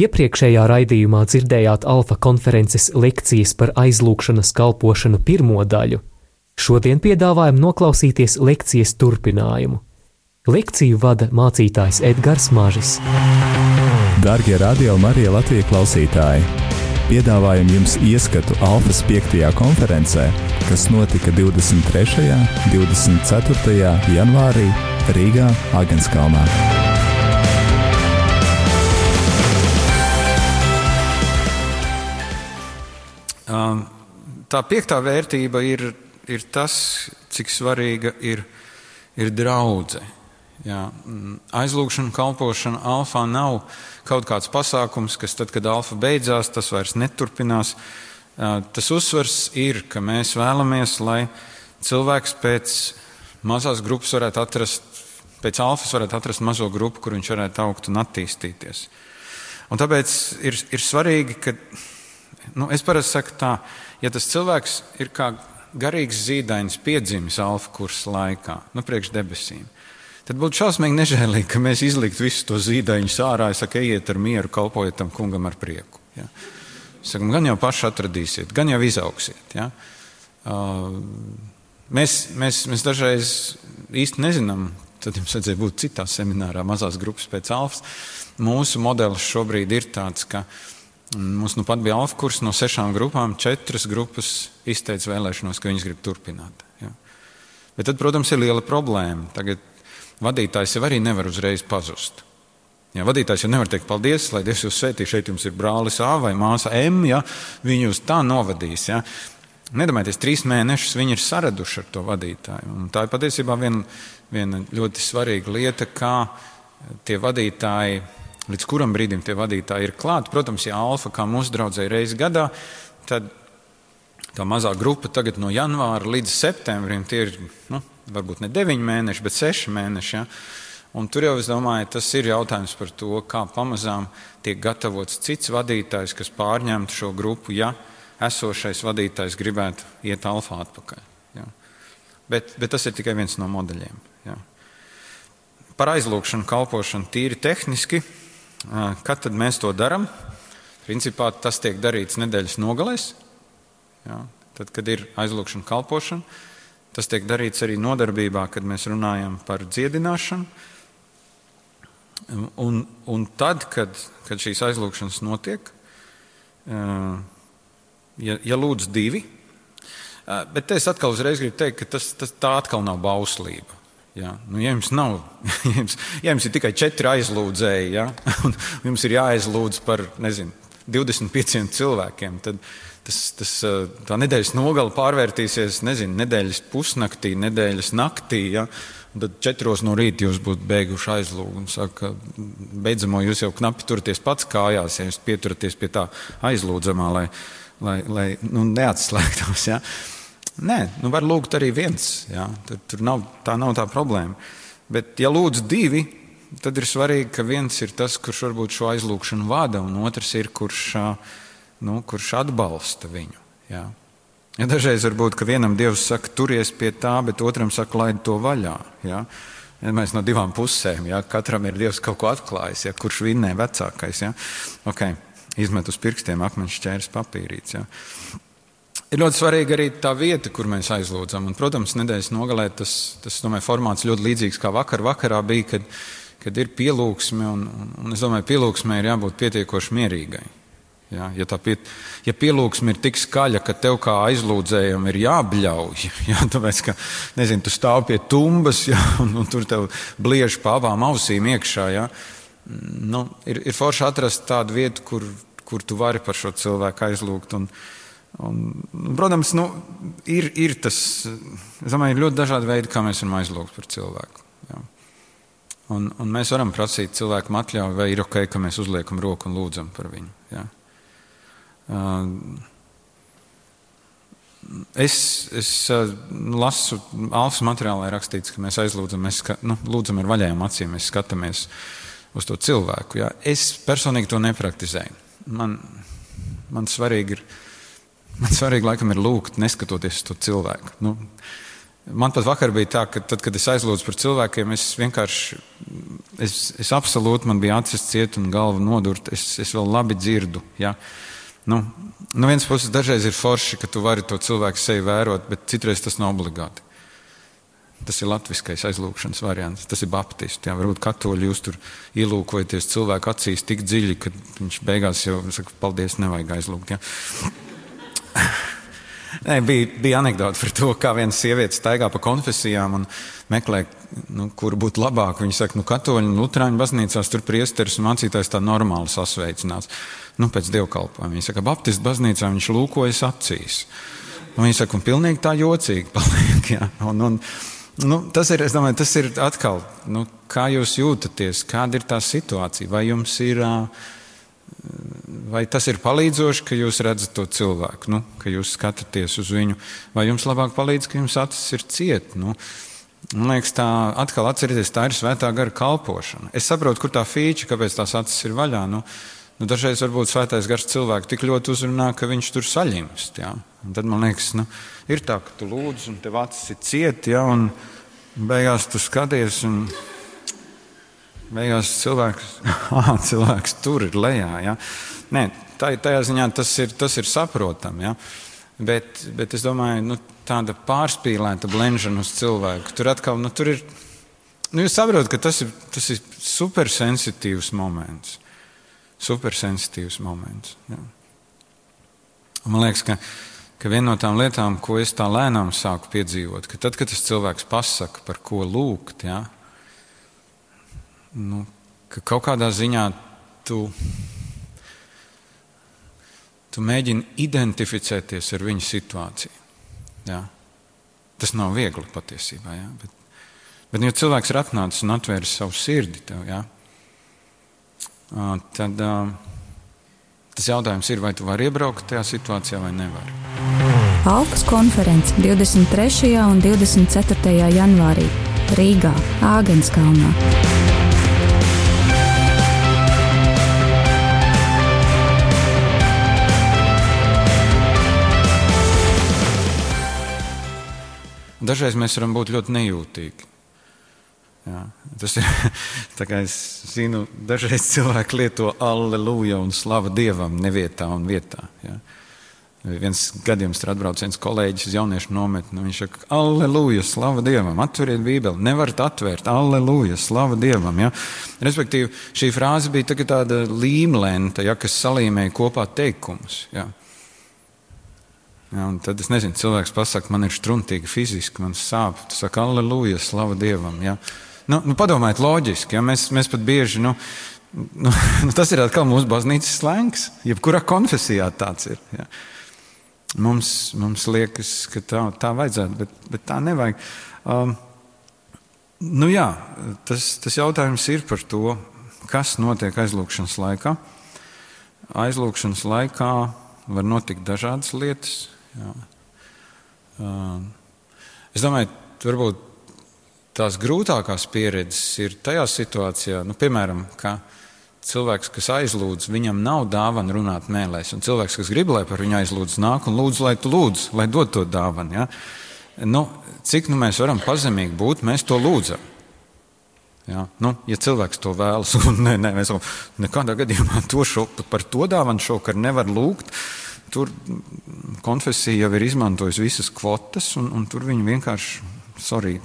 Iepriekšējā raidījumā dzirdējāt alfa konferences lekcijas par aizlūgšanas kalpošanu pirmo daļu. Šodien piedāvājam noklausīties lekcijas turpinājumu. Lekciju vada mācītājs Edgars Mažis. Darbie radio Marija Latvijas klausītāji! Piedāvājam jums ieskatu Alfas 5. konferencē, kas notika 23. un 24. janvārī Rīgā, Agenskalnā. Tā piektā vērtība ir, ir tas, cik svarīga ir, ir draudzene. Jā, mm, aizlūgšana, kalpošana alfā nav kaut kāds pasākums, kas tad, kad alfa beidzās, tas vairs neturpinās. Tas uzsvars ir, ka mēs vēlamies, lai cilvēks pēc mazās grupas varētu atrast, pēc alfas varētu atrast mazo grupu, kur viņš varētu augt un attīstīties. Un tāpēc ir, ir svarīgi, ka Nu, es parasti saku tā, ja tas cilvēks ir kā garīgs zīdainis piedzimis alfa kursa laikā, nu, priekš debesīm, tad būtu šausmīgi nežēlīgi, ka mēs izliktu visus to zīdaiņus ārā. Es saku, ejiet ar mieru, kalpojiet tam kungam ar prieku. Ja? Saku, gan jau paši atradīsiet, gan jau izauksiet. Ja? Uh, mēs, mēs, mēs dažreiz īsti nezinām, tad jums vajadzēja būt citā seminārā, mazās grupas pēc alfas. Mūsu modelis šobrīd ir tāds, ka uh, Mums nu pat bija alfa kurs no sešām grupām. Četras grupas izteica vēlēšanos, ka viņas grib turpināt. Ja. Bet tad, protams, ir liela problēma. Tagad vadītājs jau arī nevar uzreiz pazust. Ja, vadītājs jau nevar teikt, paldies, lai Dievs jūs svētī. Šeit jums ir brālis A vai māsa M. Ja, viņi jūs tā novadīs. Ja. Nedomājieties, trīs mēnešus viņi ir saraduši ar to vadītāju. Un tā ir patiesībā viena, viena ļoti svarīga lieta, kā tie vadītāji līdz kuram brīdim tie vadītāji ir klāti. Protams, ja alfa kā mūsu draudzēji reizi gadā, tad tā mazā grupa tagad no janvāra līdz septembrim tie ir nu, varbūt ne deviņi mēneši, bet seši mēneši. Ja? Un tur jau es domāju, tas ir jautājums par to, kā pamazām tiek gatavots cits vadītājs, kas pārņemtu šo grupu, ja esošais vadītājs gribētu iet alfa atpakaļ. Ja? Bet, bet tas ir tikai viens no modeļiem. Ja? Par aizlūgšanu, kalpošanu tīri tehniski Kad tad mēs to darām? Principā tas tiek darīts nedēļas nogalēs, jā, tad, kad ir aizlūgšana, kalpošana. Tas tiek darīts arī nodarbībā, kad mēs runājam par dziedināšanu. Un, un tad, kad, kad šīs aizlūgšanas notiek, ja, ja lūdz divi, bet es atkal uzreiz gribu teikt, ka tas, tas tā atkal nav bauslība. Ja, nu, ja, jums nav, ja jums, ja jums ir tikai četri aizlūdzēji, ja, un jums ir jāaizlūdz par nezinu, 25 cilvēkiem, tad tas, tas, tā nedēļas nogala pārvērtīsies nezinu, nedēļas pusnaktī, nedēļas naktī. Ja, tad četros no rīta jūs būtu beiguši aizlūgt. Saka, beidzamo jūs jau knapi turaties pats kājās, ja jūs pieturaties pie tā aizlūdzamā, lai, lai, lai nu, neatslēgtos. Ja. Nē, nu var lūgt arī viens. Jā, tur, tur nav, tā nav tā problēma. Bet, ja lūdz divi, tad ir svarīgi, ka viens ir tas, kurš varbūt šo aizlūgšanu vada, un otrs ir, kurš, nu, kurš atbalsta viņu. Jā. Ja dažreiz var būt, ka vienam dievs saka, turies pie tā, bet otram saka, laid to vaļā. Ja? Ja mēs no divām pusēm, ja katram ir dievs kaut ko atklājis, ja? kurš vinnē vecākais. Ja? Okay. Izmet uz pirkstiem akmeņa šķērs papīrīts. Ja? Ir ļoti svarīga arī tā vieta, kur mēs aizlūdzam. Un, protams, nedēļas nogalē tas, tas domāju, formāts ļoti līdzīgs kā vakar. Vakarā bija, kad, kad ir pielūgsme, un, un, es domāju, pielūgsmē ir jābūt pietiekoši mierīgai. Ja, ja, pie, ja pielūgsme ir tik skaļa, ka tev kā aizlūdzējam ir jābļauj, ja, tāpēc, ka, nezinu, tu stāv pie tumbas, ja, un, un tur tev bliež pa abām ausīm iekšā, ja, nu, ir, ir forši atrast tādu vietu, kur, kur tu vari par šo cilvēku aizlūgt. Un, Un, protams, nu, ir, ir tas, es domāju, ir ļoti dažādi veidi, kā mēs varam aizlūgt par cilvēku. Jā. Un, un mēs varam prasīt cilvēkam atļauju, vai ir ok, ka mēs uzliekam roku un lūdzam par viņu. Jā. Es, es lasu, Alfa materiālā ir rakstīts, ka mēs aizlūdzam, mēs ska, nu, lūdzam ar vaļējām acīm, mēs skatāmies uz to cilvēku. Jā. Es personīgi to nepraktizēju. Man, man svarīgi ir Man svarīgi, laikam, ir lūgt, neskatoties uz to cilvēku. Nu, Man pat vakar bija tā, ka tad, kad es aizlūdzu par cilvēkiem, es vienkārši, es, es absolūti, man bija acis ciet un galva nodurta. Es, es vēl labi dzirdu. Ja? Nu, no vienas puses, dažreiz ir forši, ka tu vari to cilvēku sevi vērot, bet citreiz tas nav obligāti. Tas ir latviskais aizlūgšanas variants. Tas ir baptists. Jā, varbūt katoļi jūs tur ielūkojaties cilvēku acīs tik dziļi, ka viņš beigās jau saka, paldies, nevajag aizlūgt. Jā. Nē, bija, bija anekdote par to, kā viena sieviete staigā pa konfesijām un meklē, nu, kur būtu labāk. Viņa saka, nu, katoļu un luterāņu baznīcās tur priesteris un mācītājs tā normāli sasveicinās. Nu, pēc dievkalpojuma. Viņa saka, Baptistu baznīcā viņš lūkojas acīs. Un viņa saka, un pilnīgi tā jocīgi paliek. Jā. Un, un, nu, tas ir, domāju, tas ir atkal, nu, kā jūs jūtaties, kāda ir tā situācija, vai jums ir. Uh, Vai tas ir palīdzoši, ka jūs redzat to cilvēku, nu, ka jūs skatāties uz viņu, vai jums labāk palīdz, ka jums acis ir ciet? Nu, man liekas, tā atkal atcerieties, tā ir svētā gara kalpošana. Es saprotu, kur tā fīča, kāpēc tās acis ir vaļā. Nu, nu, dažreiz varbūt svētais gars cilvēku tik ļoti uzrunā, ka viņš tur saļimst. Ja? Tad man liekas, nu, ir tā, ka tu lūdz, un tev acis ir ciet, ja? un beigās tu skaties. Un, Beigās cilvēks, ah, cilvēks tur ir lejā. Ja? Nē, tā, tajā ziņā tas ir, tas ir saprotami. Ja? Bet, bet es domāju, nu, tāda pārspīlēta blenžana uz cilvēku. Tur atkal nu, tur ir. Nu, jūs saprotat, ka tas ir, tas ir supersensitīvs moments. Supersensitīvs moments. Ja? Man liekas, ka, ka viena no tām lietām, ko es tā lēnām sāku piedzīvot, ka tad, kad tas cilvēks pasaka, par ko lūgt, ja, nu, ka kaut kādā ziņā tu, tu mēģini identificēties ar viņa situāciju. Jā. Tas nav viegli patiesībā. Jā, bet, bet, ja cilvēks ir atnācis un atvēris savu sirdi tev, jā, tad tas jautājums ir, vai tu vari iebraukt tajā situācijā vai nevari. Alkas konferences 23. un 24. janvārī Rīgā, Āgenskalnā. Dažreiz mēs varam būt ļoti nejūtīgi. Jā, tas ir tā kā es zinu, dažreiz cilvēki lieto alleluja un slavu dievam nevietā un vietā. Jā. Viens gadījums ir atbraucis kolēģis uz jauniešu nometni. Viņš saka, Aleluja, slava Dievam, atveriet Bībeli. Nevarat atvērt, Aleluja, slava Dievam. Ja? Respektīvi, šī frāze bija tā tāda līmlenta, ja, kas salīmēja kopā teikumus. Ja? Ja, tad es nezinu, cilvēks pasakā, man ir struntīgi fiziski, man sāp. Tu saki, aleluja, slava Dievam. Ja. Nu, nu, padomājiet, loģiski. Ja, mēs, mēs pat bieži, nu, nu, tas ir atkal mūsu baznīcas slēngs. Jebkurā konfesijā tāds ir. Ja. Mums, mums liekas, ka tā, tā vajadzētu, bet, bet tā nevajag. Um, nu jā, tas, tas jautājums ir par to, kas notiek aizlūgšanas laikā. Aizlūgšanas laikā var notikt dažādas lietas. Jā. Es domāju, varbūt tās grūtākās pieredzes ir tajā situācijā, nu, piemēram, ka cilvēks, kas aizlūdz, viņam nav dāvana runāt mēlēs, un cilvēks, kas grib, lai par viņu aizlūdz, nāk un lūdz, lai tu lūdz, lai dod to dāvanu. Ja? Nu, cik nu mēs varam pazemīgi būt, mēs to lūdzam. Ja, nu, ja cilvēks to vēlas, un nē, nē, mēs nekādā gadījumā to šo, par to dāvanu šovakar nevar lūgt, Tur konfesija jau ir izmantojusi visas kvotas, un, un tur viņi vienkārši, sorry,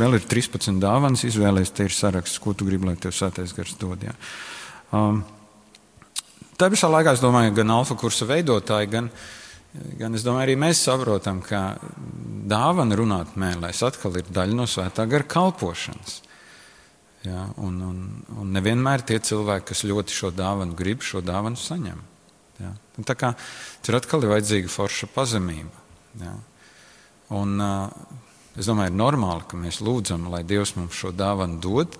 vēl ir 13 dāvanas, izvēlēties, te ir saraksts, ko tu gribi, lai tev sētais gars dod. Jā. Um, Tā pašā laikā es domāju, gan alfa kursa veidotāji, gan, gan domāju, arī mēs saprotam, ka dāvana runāt mēlēs atkal ir daļa no svētā gara kalpošanas. Ja, un, un, un nevienmēr tie cilvēki, kas ļoti šo dāvanu grib, šo dāvanu saņem. Ja. Un tā kā tur atkal ir vajadzīga forša pazemība. Ja. Un, es domāju, ir normāli, ka mēs lūdzam, lai Dievs mums šo dāvanu dod.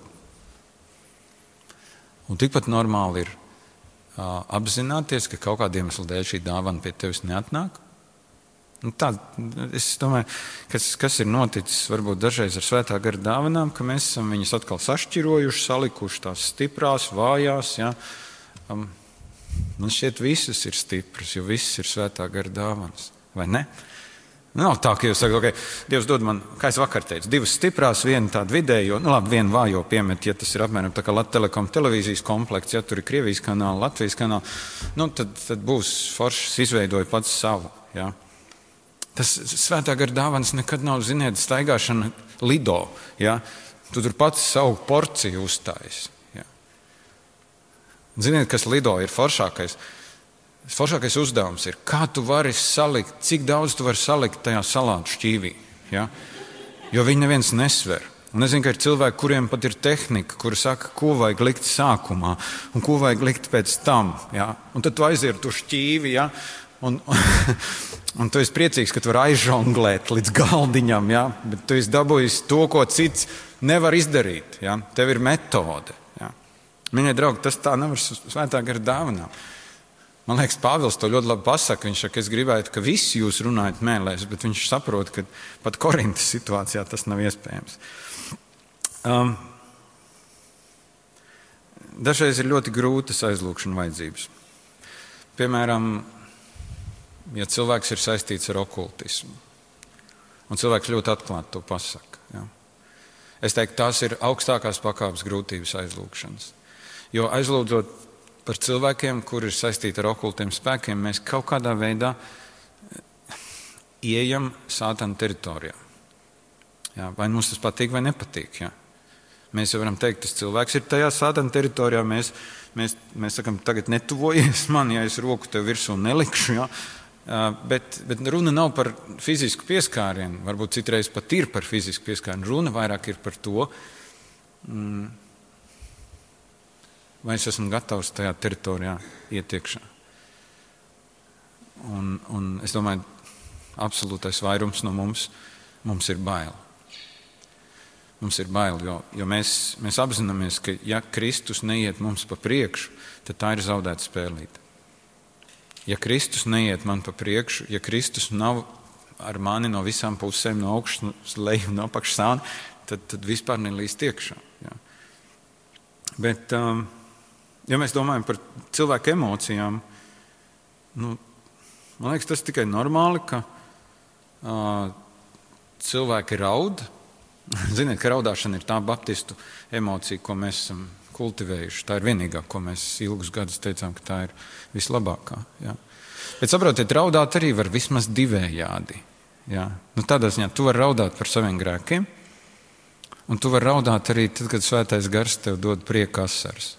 Un tikpat normāli ir uh, apzināties, ka kaut kādiem iemesliem dēļ šī dāvana pie tevis neatnāk. Nu, tā, es domāju, kas, kas ir noticis varbūt dažreiz ar svētā gara dāvanām, ka mēs esam viņus atkal sašķirojuši, salikuši tās stiprās, vājās. Ja? Um, Man šķiet, visas ir stipras, jo visas ir svētā gara dāvanas. Vai ne? Nav tā, ka jūs sakat, ok, Dievs dod man, kā es vakar teicu, divas stiprās, viena tāda vidējo, nu labi, viena vājo piemet, ja tas ir apmēram tā kā Latvijas telekom televīzijas komplekts, ja tur ir Krievijas kanāla, Latvijas kanāla, nu tad, tad būs foršs izveidoja pats savu. Ja. Tas svētā gara dāvans nekad nav, ziniet, staigāšana lido. Ja. Tu tur pats savu porciju uzstājas. Ziniet, kas lido ir foršākais? Foršākais uzdevums ir, kā tu vari salikt, cik daudz tu vari salikt tajā salātu šķīvī. Ja? Jo viņi neviens nesver. Un es zinu, ka ir cilvēki, kuriem pat ir tehnika, kuri saka, ko vajag likt sākumā un ko vajag likt pēc tam. Ja? Un tad tu aiziet uz šķīvi. Ja? Un, un tu esi priecīgs, ka tu vari aizžonglēt līdz galdiņam, ja? bet tu esi dabūjis to, ko cits nevar izdarīt. Ja? Tev ir metode. Mīļie draugi, tas tā nevar svētā gara dāvināt. Man liekas, Pāvils to ļoti labi pasaka. Viņš saka, es gribētu, ka visi jūs runājat mēlēs, bet viņš saprot, ka pat Korintas situācijā tas nav iespējams. Um, dažreiz ir ļoti grūtas aizlūgšana vajadzības. Piemēram, ja cilvēks ir saistīts ar okultismu, un cilvēks ļoti atklāti to pasaka. Ja? Es teiktu, tās ir augstākās pakāpes grūtības aizlūgšanas. Jo aizlūdzot par cilvēkiem, kuri ir saistīti ar okultiem spēkiem, mēs kaut kādā veidā eh, ieejam sātana teritorijā. Jā, vai mums tas patīk vai nepatīk? Jā. Mēs jau varam teikt, tas cilvēks ir tajā sātana teritorijā. Mēs, mēs, mēs sakām, tagad netuvojies man, ja es roku tev virsū nelikšu. Jā. Bet, bet runa nav par fizisku pieskārienu. Varbūt citreiz pat ir par fizisku pieskārienu. Runa vairāk ir par to, mm, vai es esmu gatavs tajā teritorijā iet iekšā. Un, un es domāju, absolūtais vairums no mums, mums ir bail. Mums ir bail, jo, jo mēs, mēs apzināmies, ka ja Kristus neiet mums pa priekšu, tad tā ir zaudēta spēlīte. Ja Kristus neiet man pa priekšu, ja Kristus nav ar mani no visām pusēm, no augšas, lejas, no apakšas, tad, tad vispār nelīst iekšā. Ja. Bet, um, ja mēs domājam par cilvēku emocijām, nu, man liekas, tas tikai normāli, ka uh, cilvēki raud. Ziniet, ka raudāšana ir tā baptistu emocija, ko mēs esam kultivējuši. Tā ir vienīgā, ko mēs ilgus gadus teicām, ka tā ir vislabākā. Ja. Bet saprotiet, raudāt arī var vismaz divējādi. Ja. Nu, tādā ziņā tu vari raudāt par saviem grēkiem, un tu vari raudāt arī tad, kad svētais gars tev dod prieku asaras.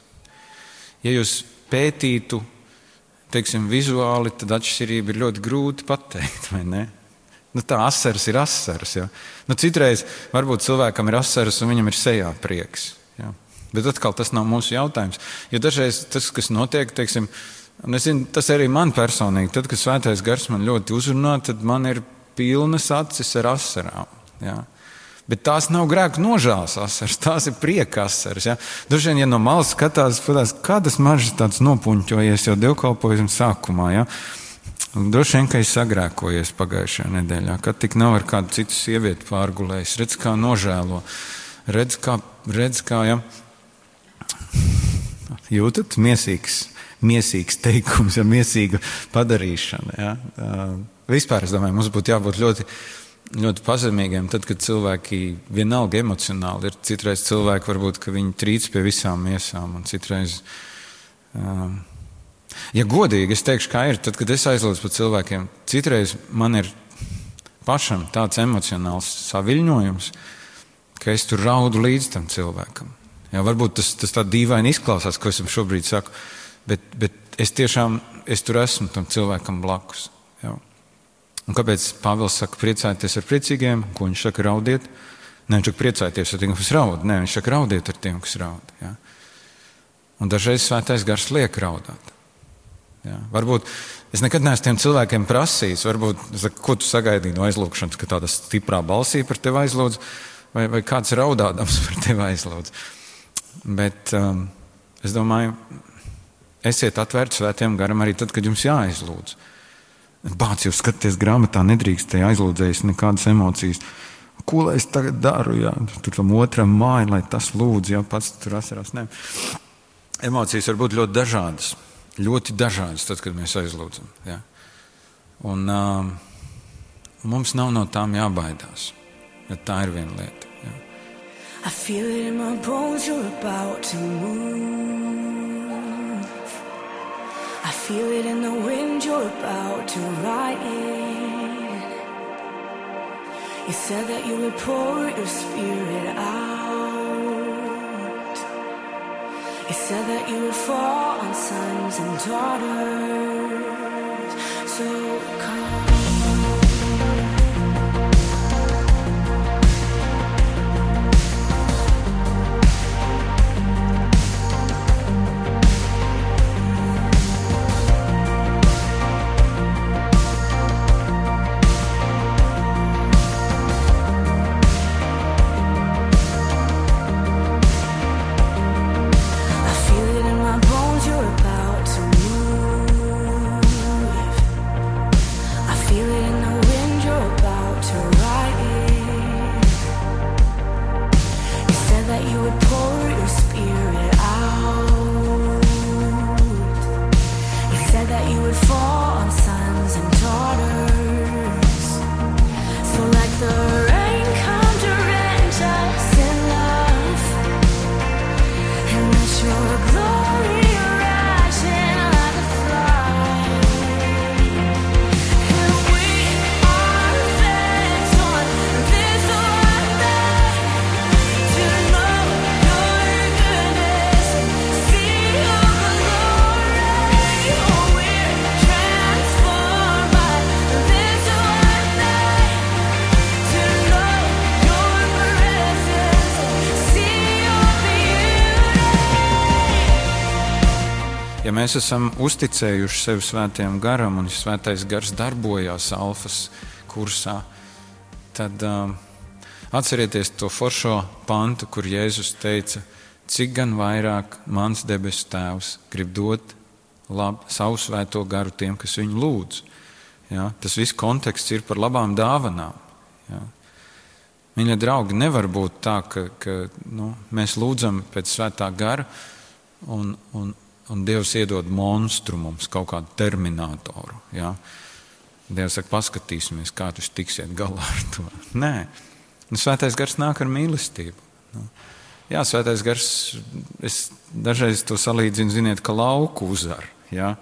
Ja jūs pētītu, teiksim, vizuāli, tad atšķirība ir ļoti grūti pateikt? Nu, tā asars ir asars. Ja? Nu, citreiz varbūt cilvēkam ir asars un viņam ir sejā prieks. Ja? Bet atkal tas nav mūsu jautājums. Jo dažreiz tas, kas notiek, teiksim, zinu, tas arī man personīgi, tad, kad svētais gars man ļoti uzrunā, tad man ir pilnas acis ar asarām. Ja? Bet tās nav grēka nožēlas asaras, tās ir prieka asaras. Ja? Dažreiz, ja no malas skatās, skatās kādas maržas tāds nopuņķojies jau dievkalpojuma sākumā. Ja? Droši vien, ka es sagrēkojies pagājušajā nedēļā, kad tik nav ar kādu citu sievieti pārgulējis. Redz, kā nožēlo, redz, kā, redz, kā ja? jūtat miesīgs, miesīgs teikums, ja miesīga padarīšana. Ja? Vispār es domāju, mums būtu jābūt ļoti ļoti pazemīgiem, tad, kad cilvēki vienalga emocionāli ir. Citreiz cilvēki varbūt trīc pie visām miesām, un citreiz, um, ja godīgi, es teikšu, kā ir, tad, kad es aizlūdzu par cilvēkiem, citreiz man ir pašam tāds emocionāls saviņojums, ka es tur raudu līdz tam cilvēkam. Jā, varbūt tas, tas tā dīvaini izklausās, ko es šobrīd saku, bet, bet es tiešām es tur esmu tam cilvēkam blakus. Un kāpēc Pāvils saka, priecājieties ar priecīgiem, ko viņš saka, raudiet? Nē, viņš saka, priecājieties ar tiem, kas raud. Nē, viņš saka, raudiet ar tiem, kas raud. Ja? Un dažreiz svētais gars liek raudāt. Ja? Varbūt es nekad neesmu tiem cilvēkiem prasījis, varbūt, saku, ko tu sagaidīji no aizlūgšanas, ka tāda stiprā balsī par tevi aizlūdz, vai, vai kāds raudādams par tevi aizlūdz. Bet um, es domāju, esiet atvērti svētiem garam arī tad, kad jums jāaizlūdz. Bācis jau skaties grāmatā, nedrīkstēja aizlūdzējis nekādas emocijas. Ko lai es tagad daru? Jā? Tur tam otram māja, lai tas lūdz, ja pats tur asarās. Nē. Emocijas var būt ļoti dažādas. Ļoti dažādas, tad, kad mēs aizlūdzam. Ja? Un, uh, mums nav no tām jābaidās. Ja tā ir viena lieta. Jā. I feel it in my bones, you're about to move. Feel it in the wind, you're about to ride in. You said that you would pour your spirit out. You said that you would fall on sons and daughters. Mēs esam uzticējuši sevi svētajam garam un svētais gars darbojās alfas kursā, tad um, atcerieties to foršo pantu, kur Jēzus teica, cik gan vairāk mans debesu tēvs grib dot lab, savu svēto garu tiem, kas viņu lūdz. Ja? Tas viss konteksts ir par labām dāvanām. Ja? Mīļie draugi, nevar būt tā, ka, ka nu, mēs lūdzam pēc svētā gara un, un, un Dievs iedod monstru mums, kaut kādu terminātoru. Ja? Dievs saka, paskatīsimies, kā tu tiksiet galā ar to. Nē, nu, svētais gars nāk ar mīlestību. Nu, jā, svētais gars, es dažreiz to salīdzinu, ziniet, ka lauku uzvar. Ja?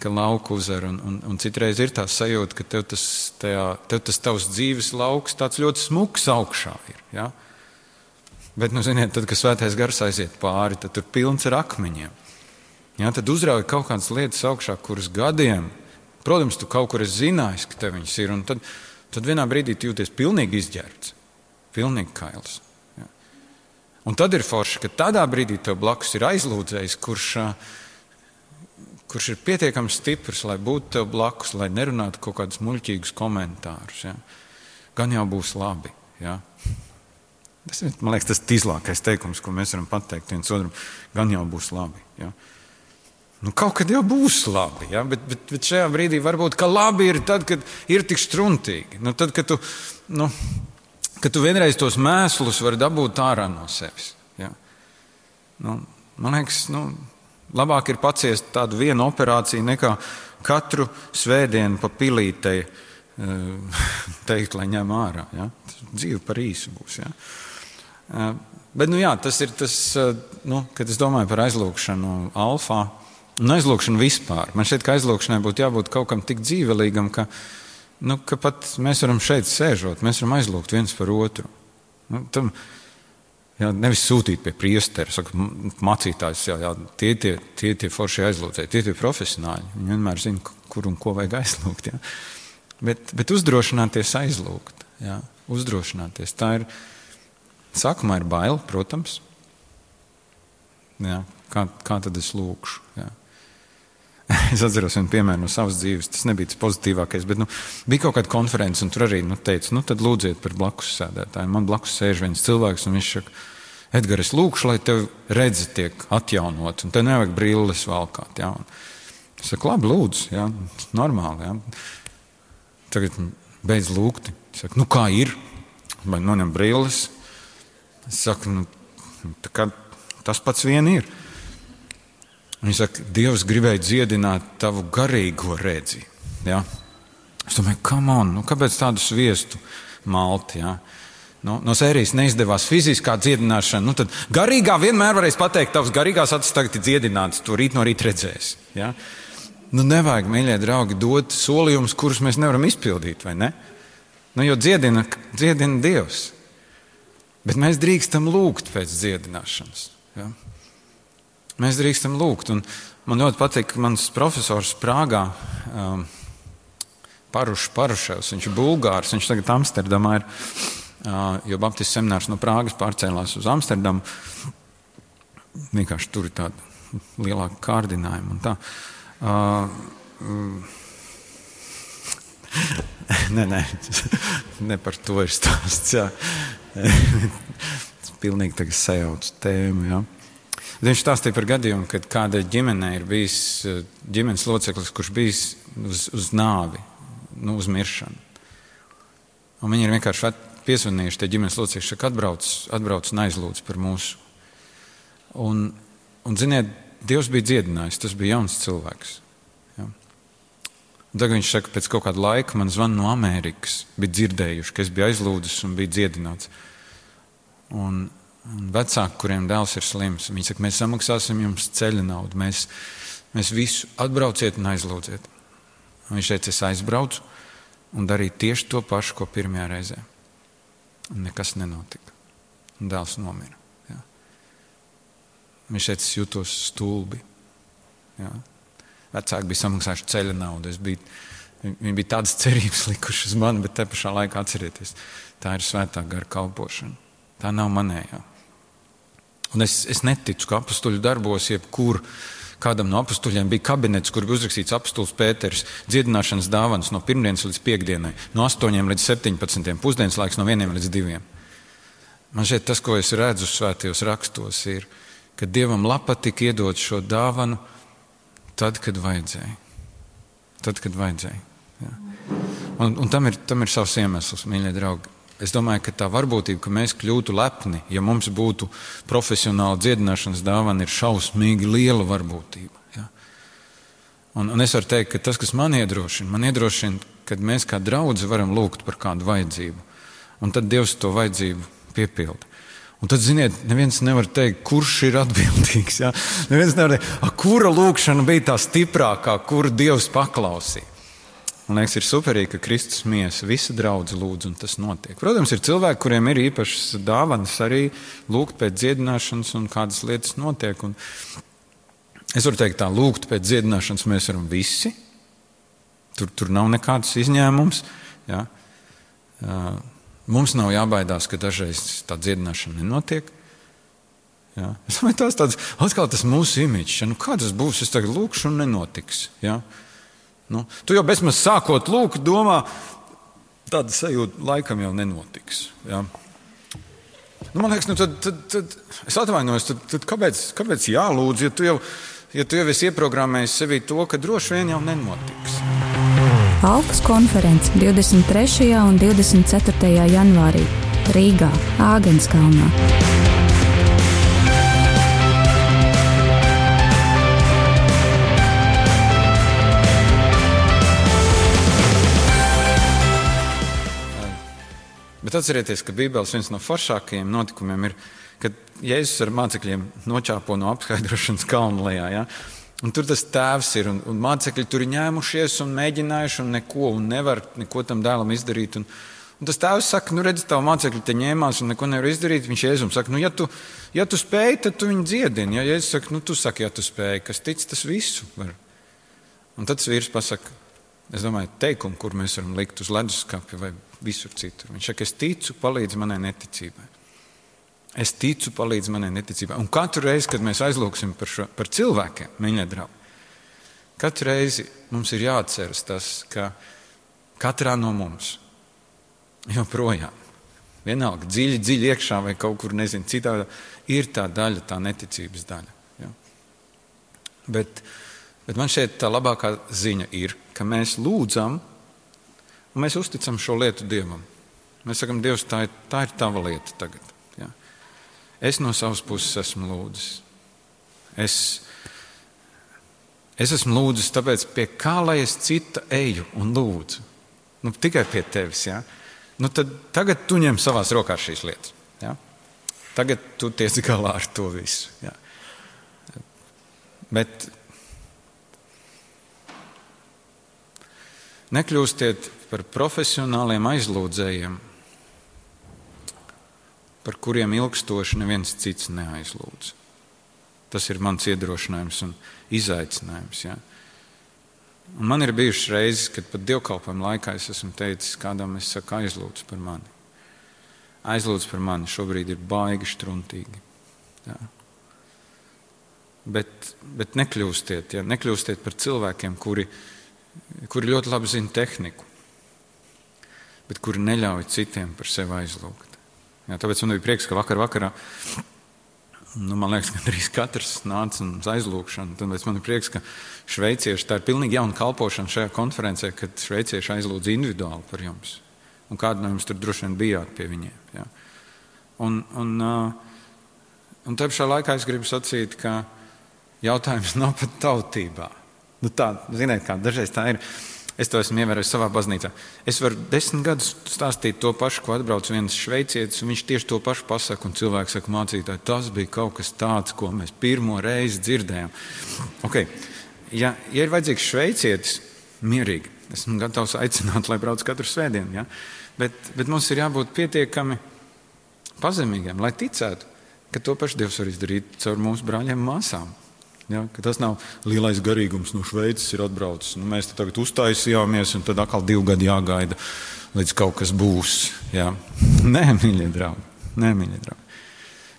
Ka lauku uzvar, un, un, un citreiz ir tā sajūta, ka tev tas, tajā, tev tas tavs dzīves lauks tāds ļoti smuks augšā ir. Ja? Bet, nu, ziniet, tad, kad svētais gars aiziet pāri, tad tur pilns ar akmeņiem. Ja, tad uzrauj kaut kādas lietas augšā, kuras gadiem, protams, tu kaut kur esi zinājis, ka tev viņas ir. Tad, tad vienā brīdī jūties pilnīgi izģērbts, pilnīgi kails. Ja. Un tad ir forši, ka tādā brīdī tev blakus ir aizlūdzējs, kurš, kurš ir pietiekami stiprs, lai būtu tev blakus, lai nerunātu kaut kādus muļķīgus komentārus. Ja. Gan jau būs labi. Ja. Tas ir liekas, tas tīzlākais teikums, ko mēs varam pateikt viens otram. Gan jau būs labi. Ja. Nu, kaut kad jau būs labi, ja? bet, bet, bet šajā brīdī varbūt labi ir tad, kad ir tik struntīgi. Nu, tad, kad tu, nu, kad tu vienreiz tos mēslus vari dabūt ārā no sevis. Ja? Nu, man liekas, nu, labāk ir paciest tādu vienu operāciju nekā katru svētdienu pa pilītei eh, teikt, lai ņem ārā. Ja? Dzīve par īsu būs. Ja? Eh, bet, nu, jā, tas ir tas, eh, nu, kad es domāju par aizlūgšanu alfā. Un aizlūgšana vispār. Man šķiet, ka aizlūgšanai būtu jābūt kaut kam tik dzīvelīgam, ka, nu, ka pat mēs varam šeit sēžot, mēs varam aizlūgt viens par otru. Nu, tam, jā, nevis sūtīt pie priestera, saka, mācītājs, jā, jā, tie tie, tie, tie forši aizlūdzēji, tie tie profesionāļi. Viņi vienmēr zina, kur un ko vajag aizlūgt. Jā. Bet, bet uzdrošināties aizlūgt, jā, uzdrošināties. Tā ir, sākumā ir bail, protams. Jā, kā, kā tad es lūkšu? Jā. es atceros vienu piemēru no savas dzīves. Tas nebija tas pozitīvākais, bet nu, bija kaut kāda konference, un tur arī nu, teica, nu, tad lūdziet par blakus sēdētāju. Man blakus sēž viens cilvēks, un viņš saka, Edgars, es lūkšu, lai tev redzi tiek atjaunot, un tev nevajag brilles valkāt. Ja? Es saku, labi, lūdzu, ja? normāli. Ja? Tagad beidz lūgt. Saku, nu kā ir? Vai noņem brilles? Es saku, nu, tas pats vien ir. Viņa saka, Dievs gribēja dziedināt tavu garīgo redzi. Ja? Es domāju, on, nu, kāpēc tādu sviestu malt? Ja? Nu, no sērijas neizdevās fiziskā dziedināšana. Nu, tad garīgā vienmēr varēs pateikt, tavs garīgās acis tagad ir dziedināts, to rīt no rīta redzēs. Ja? Nu, nevajag, mīļie draugi, dot solījumus, kurus mēs nevaram izpildīt, vai ne? Nu, jo dziedina, dziedina Dievs. Bet mēs drīkstam lūgt pēc dziedināšanas. Ja? Mēs drīkstam lūgt. Un man ļoti patīk, mans profesors Prāgā, um, Parušs Paruševs, viņš ir bulgārs, viņš tagad Amsterdamā ir, uh, jo Baptistu seminārs no Prāgas pārcēlās uz Amsterdamu. Vienkārši tur ir tāda lielāka kārdinājuma. Tā. Uh, mm, nē, nē, ne par to ir stāsts. Tas pilnīgi sajauc tēmu. Ja? Viņš stāstīja par gadījumu, kad kāda ģimene ir bijis eh, ģimenes loceklis, kurš bijis uz, uz nāvi, nu, uz miršanu. Un viņi ir vienkārši piesvanījuši tie ģimenes locekļi, ka atbrauc, atbrauc un aizlūdz par mūsu. Un, un ziniet, Dievs bija dziedinājis, tas bija jauns cilvēks. Ja? Tagad viņš saka, pēc kaut kāda laika man zvan no Amerikas, bija dzirdējuši, ka es biju aizlūdzis un biju dziedināts. Un, un vecāki, kuriem dēls ir slims, viņi saka, mēs samaksāsim jums ceļa naudu, mēs, mēs visu atbrauciet un aizlūdziet. Un viņš teica, es aizbraucu un darīju tieši to pašu, ko pirmajā reizē. Un nekas nenotika. Un dēls nomira. Viņš teica, es jutos stulbi. Jā. Vecāki bija samaksājuši ceļa naudu. Biju, viņi bija tādas cerības likušas uz mani, bet te pašā laikā atcerieties, tā ir svētā gara kalpošana. Tā nav manējā. Un es, es neticu, ka apstuļu darbos, jebkur kādam no apstuļiem bija kabinets, kur bija uzrakstīts apstuļs Pēters, dziedināšanas dāvāns no pirmdienas līdz piekdienai, no 8 līdz 17, pusdienas laiks no 1 līdz 2. Man šeit tas, ko es redzu svētajos rakstos, ir, ka Dievam lapa tika iedot šo dāvanu tad, kad vajadzēja. Tad, kad vajadzēja. Ja. Un, un tam, ir, tam ir savs iemesls, mīļie draugi. Es domāju, ka tā varbūtība, ka mēs kļūtu lepni, ja mums būtu profesionāla dziedināšanas dāvana, ir šausmīgi liela varbūtība. Ja? Un, un es varu teikt, ka tas, kas man iedrošina, man iedrošina, kad mēs kā draugi varam lūgt par kādu vajadzību, un tad Dievs to vajadzību piepilda. Un tad, ziniet, neviens nevar teikt, kurš ir atbildīgs. Ja? Neviens nevar teikt, kura lūkšana bija tā stiprākā, kuru Dievs paklausīja. Man liekas, ir superīgi, ka Kristus miesa visa draudz lūdz, un tas notiek. Protams, ir cilvēki, kuriem ir īpašas dāvanas arī lūgt pēc dziedināšanas, un kādas lietas notiek. Un es varu teikt, tā lūgt pēc dziedināšanas mēs varam visi. Tur, tur nav nekāds izņēmums. Ja? Uh, Mums nav jābaidās, ka dažreiz tā dziedināšana nenotiek. Ja? Es domāju, tas tāds atkal tas mūsu. Ja? Nu, kā tas būs? Es tagad lūkšu un nenotiks. Ja? Nu, tu jau bezmaz sākot lūgt, domā, tāda sajūta laikam jau nenotiks. Ja? Nu, man liekas, nu, tad, tad, tad es atvainojos, tad, tad kāpēc, kāpēc jālūdz, ja tu jau, ja tu jau esi ieprogrammējis sevī to, ka droši vien jau nenotiks. Alpas konferences 23. un 24. janvārī Rīgā, Āgenskalnā. Bet atcerieties, ka Bībeles viens no foršākajiem notikumiem ir, kad Jēzus ar mācekļiem noķāpo no apskaidrošanas kalna lejā. Ja? Un tur tas tēvs ir, un, un mācekļi tur ir ņēmušies un mēģinājuši, un neko, un nevar neko tam dēlam izdarīt. Un, un tas tēvs saka, nu, redz, tavu mācekļi te ņēmās un neko nevar izdarīt. Viņš Jēzum saka, nu, ja tu, ja tu spēj, tad tu viņu dziedini. Ja Jēzus saka, nu, tu saki, ja tu spēj, kas tic, tas visu var. Un tad vīrs pasaka, es domāju, teikumu, kur mēs varam likt uz leduskapja vai visur citur. Viņš saka, es ticu, palīdz manai neticībai. Es ticu, palīdz manai neticībai. Un katru reizi, kad mēs aizlūgsim par, šo, par cilvēkiem, mīļie draugi, katru reizi mums ir jāatceras tas, ka katrā no mums joprojām, vienalga dziļi, dziļi iekšā vai kaut kur, nezinu, citādi, ir tā daļa, tā neticības daļa. Ja? Bet, bet man šeit tā labākā ziņa ir, ka mēs lūdzam, un mēs uzticam šo lietu Dievam. Mēs sakam, Dievs, tā ir, tā ir tava lieta tagad. Es no savas puses esmu lūdzis. Es, es esmu lūdzis, tāpēc pie kā lai es cita eju un lūdzu. Nu, tikai pie tevis. Ja? Nu, tad, tagad tu ņem savās rokās šīs lietas. Ja? Tagad tu tiec galā ar to visu. Ja? Bet nekļūstiet par profesionāliem aizlūdzējiem, par kuriem ilgstoši neviens cits neaizlūdz. Tas ir mans iedrošinājums un izaicinājums. Ja? Un man ir bijušas reizes, kad pat dievkalpojumu laikā es esmu teicis kādam, es saku, aizlūdz par mani. Aizlūdz par mani, šobrīd ir baigi struntīgi. Ja? Bet, bet nekļūstiet, ja? nekļūstiet par cilvēkiem, kuri, kuri ļoti labi zina tehniku, bet kuri neļauj citiem par sevi aizlūgt. Ja? Tāpēc man bija prieks, ka vakar vakarā Nu, man liekas, ka drīz katrs nāca uz aizlūgšanu. Tad man ir prieks, ka šveicieši tā ir pilnīgi jauna kalpošana šajā konferencē, kad šveicieši aizlūdz individuāli par jums. Un kādu no jums tur droši vien bijāt pie viņiem. Ja? Un, un, un tā pašā laikā es gribu sacīt, ka jautājums nav pat tautībā. Nu, tā, ziniet, kā dažreiz tā ir. Es to esmu ievērojis savā baznīcā. Es varu desmit gadus stāstīt to pašu, ko atbrauc viens šveicietis, un viņš tieši to pašu pasaka. Un cilvēks saka, mācītāji, tas bija kaut kas tāds, ko mēs pirmo reizi dzirdējām. Okay. Ja, ja ir vajadzīgs šveicietis, mierīgi, esmu gatavs aicināt, lai brauc katru svētdienu. Ja? Bet, bet mums ir jābūt pietiekami pazemīgiem, lai ticētu, ka to pašu Dievs var izdarīt caur mūsu brāļiem un māsām. Ja, tas nav lielais garīgums no Šveices, ir atbraucis. Nu, mēs tagad uztaisījāmies, un tad atkal divi gadi jāgaida, līdz kaut kas būs. Ja. Nē, mīļie draugi, nē, mīļie draugi.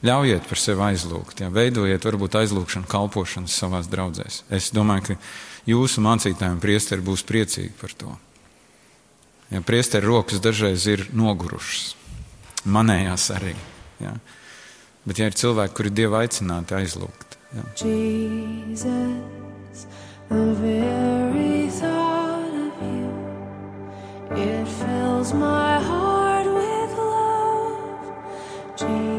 Ļaujiet par sevi aizlūgt, ja. veidojiet varbūt aizlūgšanu, kalpošanas savās draudzēs. Es domāju, ka jūsu mācītājiem priesteri būs priecīgi par to. Ja priesteri rokas dažreiz ir nogurušas, manējās arī. Ja. Bet ja ir cilvēki, kuri Dievu aicināti aizlūgt, Yeah. Jesus, the very thought of you, it fills my heart with love. Jesus,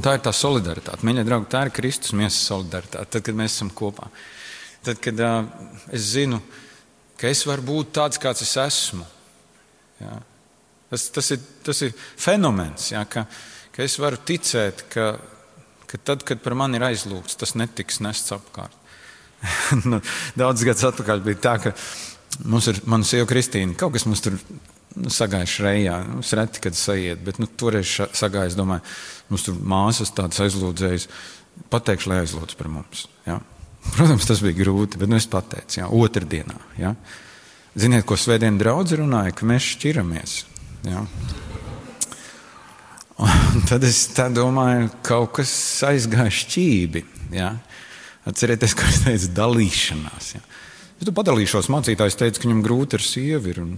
Un tā ir tā solidaritāte. Mīļie draugi, tā ir Kristus miesas solidaritāte. Tad, kad mēs esam kopā. Tad, kad uh, es zinu, ka es varu būt tāds, kāds es esmu. Jā. Tas, tas, ir, tas ir fenomens, jā, ka, ka es varu ticēt, ka, ka tad, kad par mani ir aizlūgts, tas netiks nests apkārt. Nu, Daudz gadus atpakaļ bija tā, ka mums ir mana sieva Kristīna. Kaut kas mums tur nu, sagājuši reijā. Mums reti, kad sajiet, bet nu, toreiz ša- sagājas, domāju, mums tur māsas tādas aizlūdzējas. Pateikšu, lai aizlūdz par mums. Ja? Protams, tas bija grūti, bet nu, es pateicu, ja? otrdienā. Ja? Ziniet, ko svētdien draudz runāja, ka mēs šķiramies. Ja? Un tad es tā domāju, kaut kas aizgāja šķīvi. Ja? Atcerieties, kā es teicu, dalīšanās. Ja? Es tu padalīšos, mācītājs teica, ka viņam grūti ar sievi ir. Un,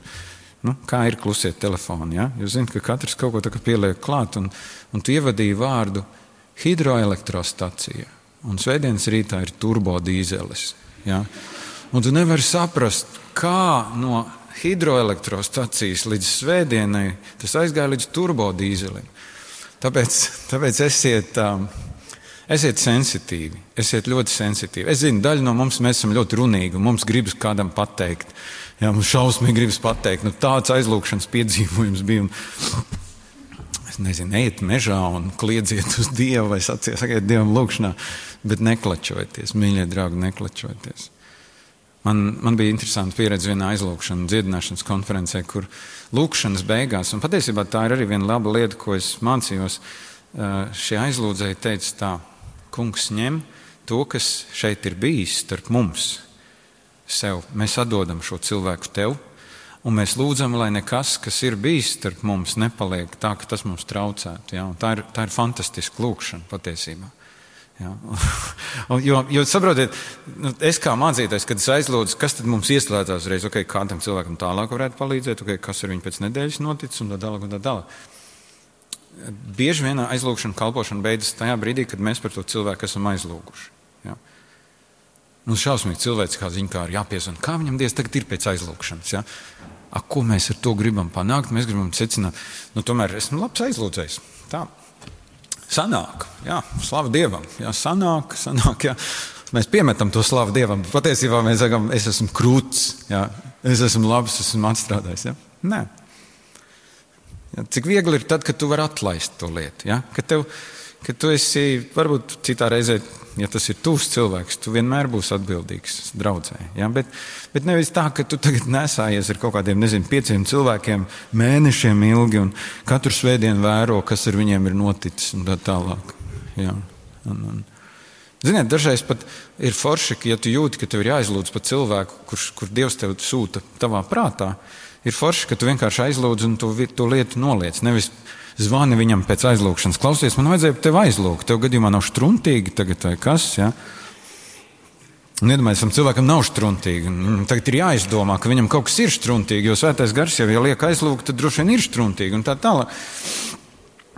nu, kā ir klusie telefoni? Ja? Jūs zināt, ka katrs kaut ko pieliek klāt, un, un tu ievadīji vārdu hidroelektrostacija. un svētdienas rītā ir turbodīzelis. Ja? Un tu nevari saprast, kā no hidroelektrostacijas līdz svētdienai tas aizgāja līdz turbodīzelim. Tāpēc, tāpēc esiet, um, esiet sensitīvi, esiet ļoti sensitīvi. Es zinu, daļa no mums esam ļoti runīgi, un mums gribas kādam pateikt. Jā, mums šausmīgi gribas pateikt, nu, tāds aizlūgšanas piedzīvojums bija. Un, es nezinu, ejiet mežā un kliedziet uz Dievu vai sakiet Dievam lūgšanā, bet neklačojieties, mīļie draugi, neklačojieties. Man, man bija interesanti pieredze vienā aizlūgšanas, dziedināšanas konferencē, kur lūkšanas beigās, un patiesībā tā ir arī viena laba lieta, ko es mācījos. Šie aizlūdzēji teica tā, kungs ņem to, kas šeit ir bijis starp mums, sev. Mēs atdodam šo cilvēku tev, Un mēs lūdzam, lai nekas, kas ir bijis starp mums, nepaliek tā, ka tas mums traucētu. Ja? Tā, ir, tā ir fantastiska lūkšana patiesībā. Ja? jo, jo saprotiet, nu, es kā mācītājs, kad es aizlūdzu, kas tad mums ieslēdzās uzreiz, okay, kādam cilvēkam tālāk varētu palīdzēt, okay, kas ar viņu pēc nedēļas noticis un tā tālāk. Un tā tālāk. Bieži vien aizlūgšana, kalpošana beidzas tajā brīdī, kad mēs par to cilvēku esam aizlūguši. Ja? Nu, šausmīgi cilvēks kā ziņā, kā ir jāpiesaka, kā viņam dievs tagad ir pēc aizlūgšanas. Ja? A, ko mēs ar to gribam panākt? Mēs gribam secināt, nu, tomēr esmu labs aizlūdzējs. Tā sanāk, jā, slavu Dievam. Jā, sanāk, sanāk, jā. Mēs piemetam to slavu Dievam. Patiesībā mēs sakām, es esmu krūts, jā, es esmu labs, esmu atstrādājis. Jā. Nē. Jā, cik viegli ir tad, kad tu vari atlaist to lietu. Ja? Kad, tev, kad tu esi varbūt citā reizē ja tas ir tuvs cilvēks, tu vienmēr būsi atbildīgs draudzē. Ja? Bet, bet nevis tā, ka tu tagad nesājies ar kaut kādiem, nezinu, pieciem cilvēkiem mēnešiem ilgi un katru svētdienu vēro, kas ar viņiem ir noticis un tā tālāk. Ja? Un, un, Ziniet, dažreiz pat ir forši, ka, ja tu jūti, ka tev ir jāizlūdz par cilvēku, kurš kur Dievs tev sūta tavā prātā, ir forši, ka tu vienkārši aizlūdz un to, to lietu noliec. Nevis zvani viņam pēc aizlūgšanas. Klausies, man vajadzēja tevi aizlūgt. Tev gadījumā nav struntīgi tagad vai kas. Ja? Un iedomājieties, tam cilvēkam nav struntīgi. Tagad ir jāizdomā, ka viņam kaut kas ir struntīgi, jo svētais gars jau, ja liek aizlūgt, tad droši vien ir struntīgi un tā tālāk.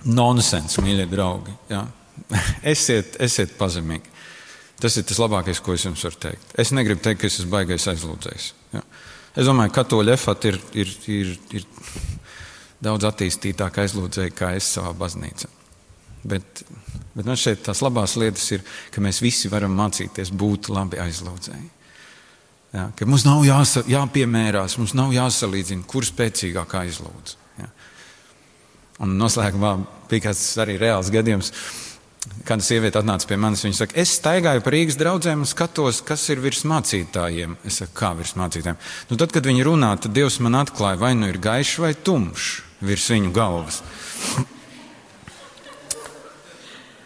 Nonsens, mīļie draugi. Ja? Esiet, esiet pazemīgi. Tas ir tas labākais, ko es jums varu teikt. Es negribu teikt, ka es esmu baigais aizlūdzējs. Ja? Es domāju, ka katoļu efat ir, ir, ir, ir daudz attīstītāk aizlūdzēji kā es savā baznīcā. Bet, bet man šeit tās labās lietas ir, ka mēs visi varam mācīties būt labi aizlūdzēji. Ja, ka mums nav jāsa, jāpiemērās, mums nav jāsalīdzina, kurš spēcīgāk aizlūdz. Ja. Un noslēgumā bija kāds arī reāls gadījums. Kāda sieviete atnāca pie manis, viņa saka, es staigāju pa Rīgas draugiem un skatos, kas ir virs mācītājiem. Es saku, kā virs mācītājiem? Nu, tad, kad viņi runā, tad Dievs man atklāja, vai nu ir gaišs vai tumšs virs viņu galvas.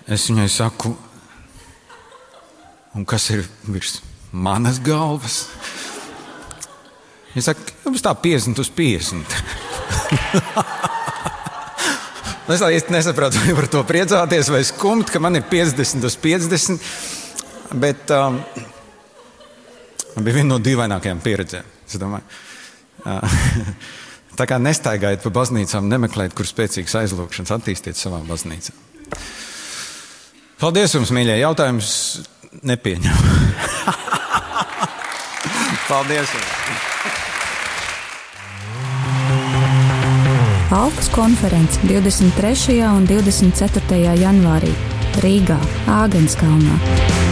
Es viņai saku, un kas ir virs manas galvas? Viņa saka, jums tā 50 uz 50. es īsti nesaprotu, vai par to priecāties vai skumt, ka man ir 50 uz 50. Bet um, bija viena no dīvainākajām pieredzēm. Uh, Tā kā nestaigājiet pa baznīcām, nemeklējiet, kur spēcīgas aizlūgšanas attīstiet savā baznīcā. Paldies jums, mīļie! Jautājums nepieņem. Paldies! Jums. Alpas konferences 23. un 24. janvārī Rīgā, Āgenskalnā.